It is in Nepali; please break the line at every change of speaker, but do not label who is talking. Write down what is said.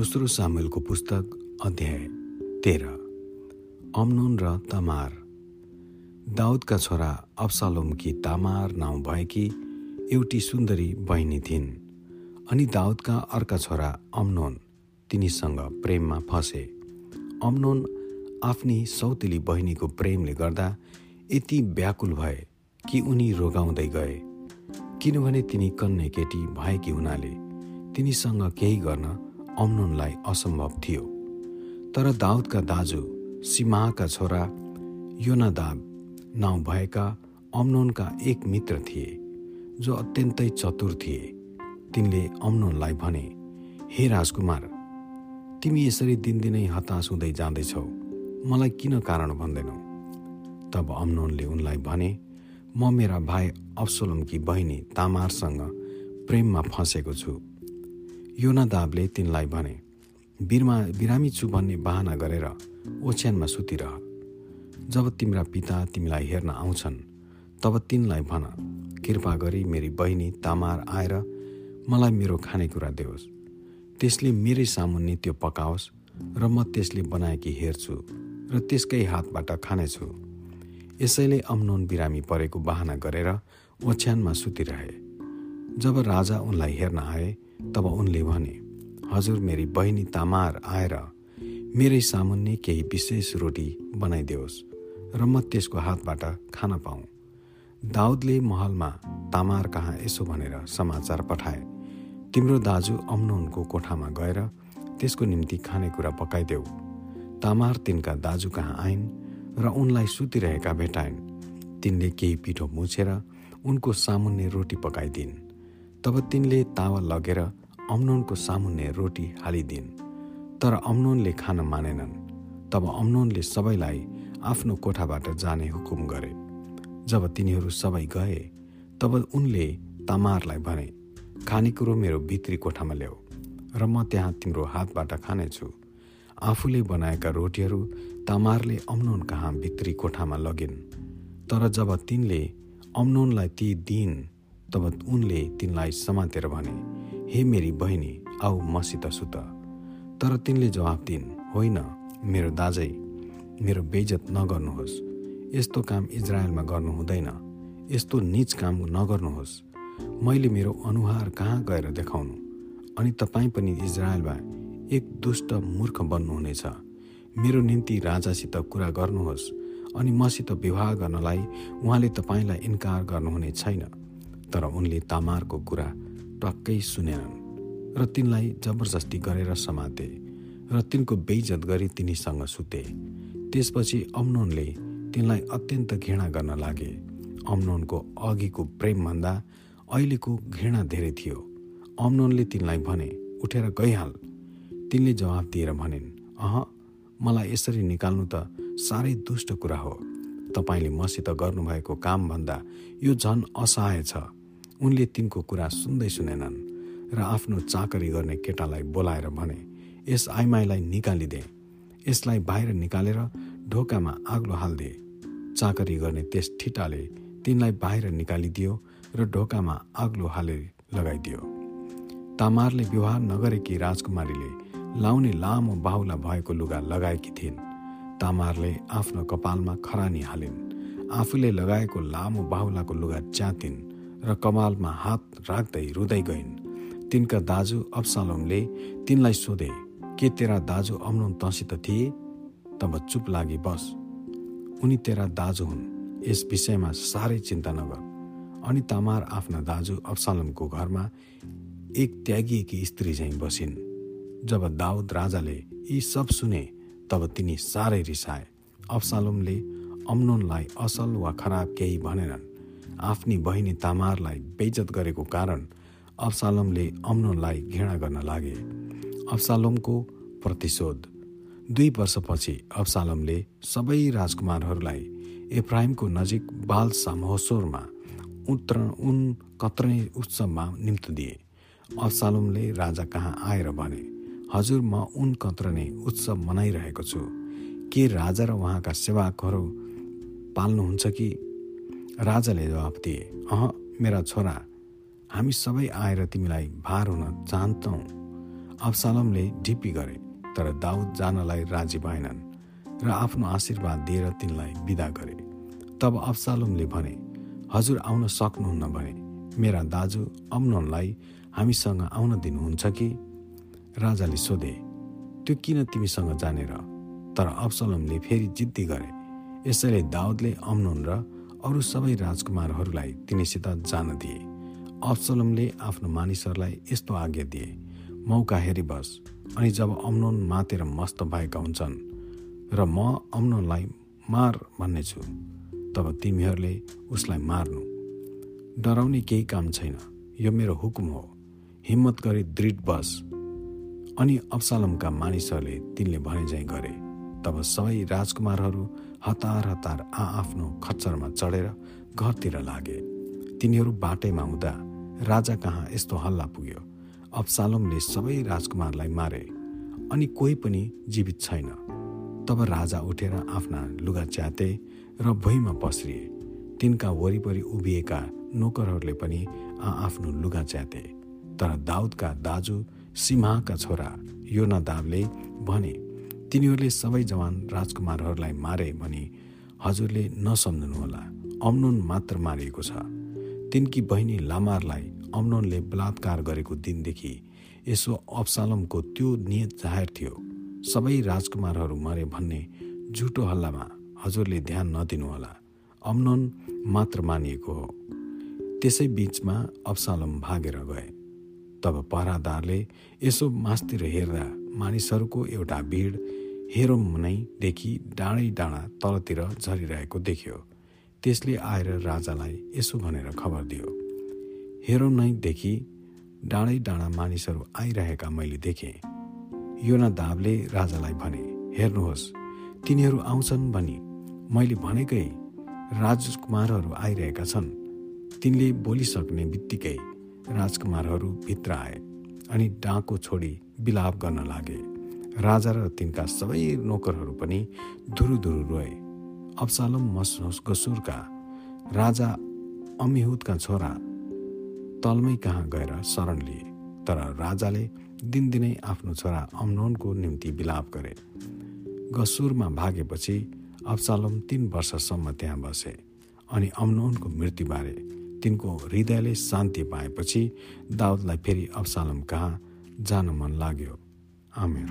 दोस्रो सामेलको पुस्तक अध्याय तेह्र। अम्नोन र तमार। दाउदका छोरा अब्सालोमकी तामार नाउँ भएकी एउटी सुन्दरी बहिनी थिइन् अनि दाउदका अर्का छोरा अम्नोन तिनीसँग प्रेममा फसे। अम्नोन आफ्नी सौतेली बहिनीको प्रेमले गर्दा यति व्याकुल भए कि उनी रोगाउँदै गए। किनभने तिनी कन्ने केटी भएकी हुनाले तिनीसँग केही गर्न अम्नोनलाई असम्भव थियो। तर दाउदका दाजु सिमाहका छोरा योनादाब नाउँ भएका अम्नोनका एक मित्र थिए जो अत्यन्तै चतुर थिए। तिनले अम्नोनलाई भने हे राजकुमार तिमी यसरी दिनदिनै हतास हुँदै जाँदैछौ। मलाई किन कारण भन्दैनौ? तब अम्नोनले उनलाई भने म मेरा भाइ अप्सोलमकी बहिनी तामारसँग प्रेममा फँसेको छु। योनादाबले तिनलाई भने बिरमा बिरामी छु भन्ने बाहना गरेर ओछ्यानमा सुतिरह। जब तिम्रा पिता तिमीलाई हेर्न आउँछन् तब तिनलाई भन कृपा गरी मेरी बहिनी तामार आएर मलाई मेरो खानेकुरा देओस्। त्यसले मेरै सामुन्ने त्यो पकाओस् र म त्यसले बनाएकी हेर्छु र त्यसकै हातबाट खानेछु। यसैले अम्नोन बिरामी परेको बाहना गरेर ओछ्यानमा सुतिरहे। जब राजा उनलाई हेर्न आए तब उनले भने हजुर मेरी बहिनी तामार आएर मेरै सामुन्ने केही विशेष रोटी बनाइदियोस् र म त्यसको हातबाट खान पाऊँ। दाउदले महलमा तामार कहाँ यसो भनेर समाचार पठाए। तिम्रो दाजु अम्नोनको कोठामा गएर त्यसको निम्ति खानेकुरा पकाइदेऊ। तामार तिनका दाजु कहाँ आइन् र उनलाई सुतिरहेका भेटाइन्। तिनले केही पिठो मुछेर उनको सामुन्ने रोटी पकाइदिन्। तब तिनले तावा लगेर अम्नोनको सामुन्ने रोटी हालिदिन्। तर अम्नोनले खान मानेनन्। तब अम्नोनले सबैलाई आफ्नो कोठाबाट जाने हुकुम गरे। जब तिनीहरू सबै गए तब उनले तामारलाई भने खानेकुरो मेरो भित्री कोठामा ल्याऊ र म त्यहाँ तिम्रो हातबाट खानेछु। आफूले बनाएका रोटीहरू तामारले अम्नोन कहाँ भित्री कोठामा लगिन्? तर जब तिनले अम्नोनलाई ती दिइन् तब उनले तिनलाई समातेर भने हे मेरी बहिनी आऊ मसित सुत। तर तिनले जवाफ दिन् होइन मेरो दाजै मेरो बेइजत नगर्नुहोस्। यस्तो काम इजरायलमा गर्नु हुँदैन। यस्तो निज काम नगर्नुहोस्। मैले मेरो अनुहार कहाँ गएर देखाउनु? अनि तपाईँ पनि इजरायलमा एक दुष्ट मूर्ख बन्नुहुनेछ। मेरो निम्ति राजासित कुरा गर्नुहोस्। अनि मसित विवाह गर्नलाई उहाँले तपाईँलाई इन्कार गर्नुहुने छैन। तर उनले तामारको कुरा टक्कै सुनेनन् र तिनलाई जबरजस्ती गरेर समाते र तिनको बेइजत गरी तिनीसँग सुते। त्यसपछि अम्नोनले तिनलाई अत्यन्त घृणा गर्न लागे। अम्नोनको अघिको प्रेमभन्दा अहिलेको घृणा धेरै थियो। अम्नोनले तिनलाई भने उठेर गइहाल। तिनले जवाफ दिएर भनिन् अह मलाई यसरी निकाल्नु त साह्रै दुष्ट कुरा हो। तपाईँले मसित गर्नुभएको कामभन्दा यो झन असहाय छ। उनले तिनको कुरा सुन्दै सुनेनन् र आफ्नो चाकरी गर्ने केटालाई बोलाएर भने यस आइमाईलाई निकालिदे। यसलाई बाहिर निकालेर ढोकामा आग्लो हालिदिए चाकरी गर्ने त्यस ठिटाले तिनलाई बाहिर निकालिदियो र ढोकामा आग्लो हाले लगाइदियो। तामारले विवाह नगरेकी राजकुमारीले लाउने लामो बाहुला भएको लुगा लगाएकी थिइन्। तामारले आफ्नो कपालमा खरानी हालिन्। आफूले लगाएको लामो बाहुलाको लुगा च्यातिन्। र कपालमा हात राख्दै रुँदै गइन्। तिनका दाजु अब्सालोमले तिनलाई सोधे के तेरा दाजु अम्नोन तसित थिए? तब चुप लागि बस। उनी तेरा दाजु हुन्। यस विषयमा साह्रै चिन्ता नगर अनि तामार आफ्ना दाजु अब्सालोमको घरमा एक त्यागिएकी स्त्री झैँ बसिन्। जब दाउद राजाले यी सब सुने तब तिनी साह्रै रिसाए। अब्सालोमले अम्नोनलाई असल वा खराब केही भनेनन्। आफ्नी बहिनी तामारलाई बेइजत गरेको कारण अब्सालोमले अम्नोनलाई घृणा गर्न लागे। अब्सालोमको प्रतिशोध। दुई वर्षपछि अब्सालोमले सबै राजकुमारहरूलाई एफ्राइमको नजिक बाल सामहोसोरमा उत्र उन कत्रने उत्सवमा निम्तो दिए अब्सालोमले राजा कहाँ आएर भने हजुर म उन कत्रने उत्सव मनाइरहेको छु। के राजा र उहाँका सेवाकहरू पाल्नुहुन्छ कि राजाले जवाफ दिए अह मेरा छोरा हामी सबै आएर तिमीलाई भार हुन चाहन्छौँ। अब्सालमले ढिप्पी गरे तर दाउद जानलाई राजी भएनन् र आफ्नो आशीर्वाद दिएर तिनलाई विदा गरे। तब अब्सालोमले भने हजुर आउन सक्नुहुन्न भने मेरा दाजु अम्नोनलाई हामीसँग आउन दिनुहुन्छ कि? राजाले सोधे त्यो किन तिमीसँग जानेर? तर अब्सलमले फेरि जिद्दी गरे। यसैले दाउदले अम्नोन र अरू सबै राजकुमारहरूलाई तिनीसित जान दिए। अब्सलमले आफ्नो मानिसहरूलाई यस्तो आज्ञा दिए मौका हेरी बस। अनि जब अम्नोन मातेर मस्त भएका हुन्छन् र म अम्नोनलाई मार भन्नेछु तब तिमीहरूले उसलाई मार्नु। डराउने केही काम छैन। यो मेरो हुकुम हो। हिम्मत गरी दृढ बस। अनि अब्सालमका मानिसहरूले तिनले भने झैँ गरे। तब सबै राजकुमारहरू हतार हतार आआफ्नो खच्चरमा चढेर घरतिर लागे। तिनीहरू बाटैमा हुँदा राजा कहाँ यस्तो हल्ला पुग्यो? अब्सालमले सबै राजकुमारलाई मारे अनि कोही पनि जीवित छैन। तब राजा उठेर आफ्ना लुगा च्याते र भुइँमा पस्रिए तिनका वरिपरि उभिएका नोकरहरूले पनि आफ्नो लुगा च्याते। तर दाउदका दाजु सिम्हाका छोरा यो नदाबले भने तिनीहरूले सबै जवान राजकुमारहरूलाई मारे भनी हजुरले नसम्झनुहोला। अम्नोन मात्र मारिएको छ। तिनकी बहिनी लामारलाई अम्नोनले बलात्कार गरेको दिनदेखि यसो अब्सालमको त्यो नियत जाहेर थियो। सबै राजकुमारहरू मरे भन्ने झुटो हल्लामा हजुरले ध्यान नदिनुहोला। अम्नोन मात्र मानिएको हो। त्यसै बिचमा अब्सालम भागेर गए। तब पहरादारले यसो मासतिर हेर्दा मानिसहरूको एउटा भिड हेरोम नै देखि डाँडै डाँडा तलतिर झरिरहेको देख्यो। त्यसले आएर राजालाई यसो भनेर खबर दियो। हेरोम नै देखि डाँडै डाँडा मानिसहरू आइरहेका मैले देखेँ। योना दाबले राजालाई भने हेर्नुहोस् तिनीहरू आउँछन् भनी मैले भनेकै राजकुमारहरू आइरहेका छन्। तिनले बोलिसक्ने बित्तिकै राजकुमारहरू भित्र आए अनि डाँको छोडी बिलाप गर्न लागे। राजा र तिनका सबै नोकरहरू पनि धुरुधुरु रोए। अब्सालम मसोस गसुरका राजा अमिहुदका छोरा तलमै कहाँ गएर शरण लिए तर राजाले दिनदिनै आफ्नो छोरा अम्नोनको निम्ति बिलाप गरे। गसुरमा भागेपछि अब्सालम तिन वर्षसम्म त्यहाँ बसे अनि अम्नोनको मृत्युबारे तिनको हृदयले शान्ति पाएपछि दाउदलाई फेरि अब्सालम कहाँ जान मन लाग्यो। Amén.